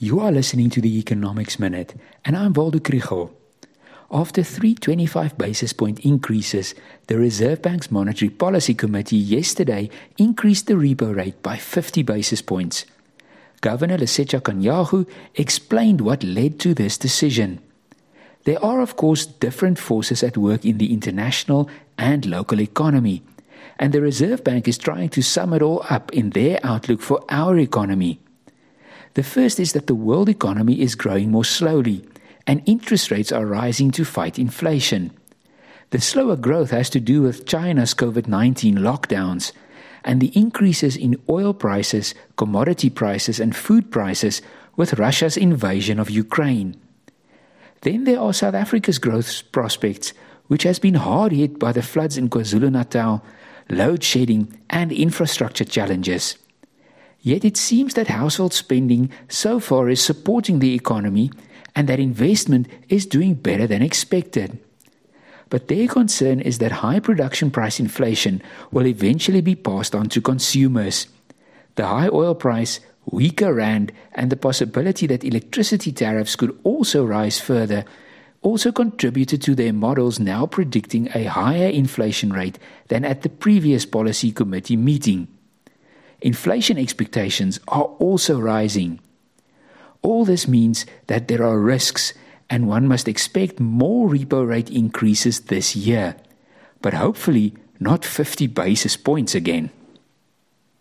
You are listening to the Economics Minute, and I'm Waldo Krugell. After three 25 basis point increases, the Reserve Bank's Monetary Policy Committee yesterday increased the repo rate by 50 basis points. Governor Lesetja Kganyago explained what led to this decision. There are, of course, different forces at work in the international and local economy, and the Reserve Bank is trying to sum it all up in their outlook for our economy. The first is that the world economy is growing more slowly, and interest rates are rising to fight inflation. The slower growth has to do with China's COVID 19 lockdowns and the increases in oil prices, commodity prices, and food prices with Russia's invasion of Ukraine. Then there are South Africa's growth prospects, which has been hard hit by the floods in KwaZulu Natal, load shedding, and infrastructure challenges. Yet it seems that household spending so far is supporting the economy and that investment is doing better than expected. But their concern is that high production price inflation will eventually be passed on to consumers. The high oil price, weaker rand, and the possibility that electricity tariffs could also rise further also contributed to their models now predicting a higher inflation rate than at the previous policy committee meeting. Inflation expectations are also rising. All this means that there are risks and one must expect more repo rate increases this year, but hopefully not 50 basis points again.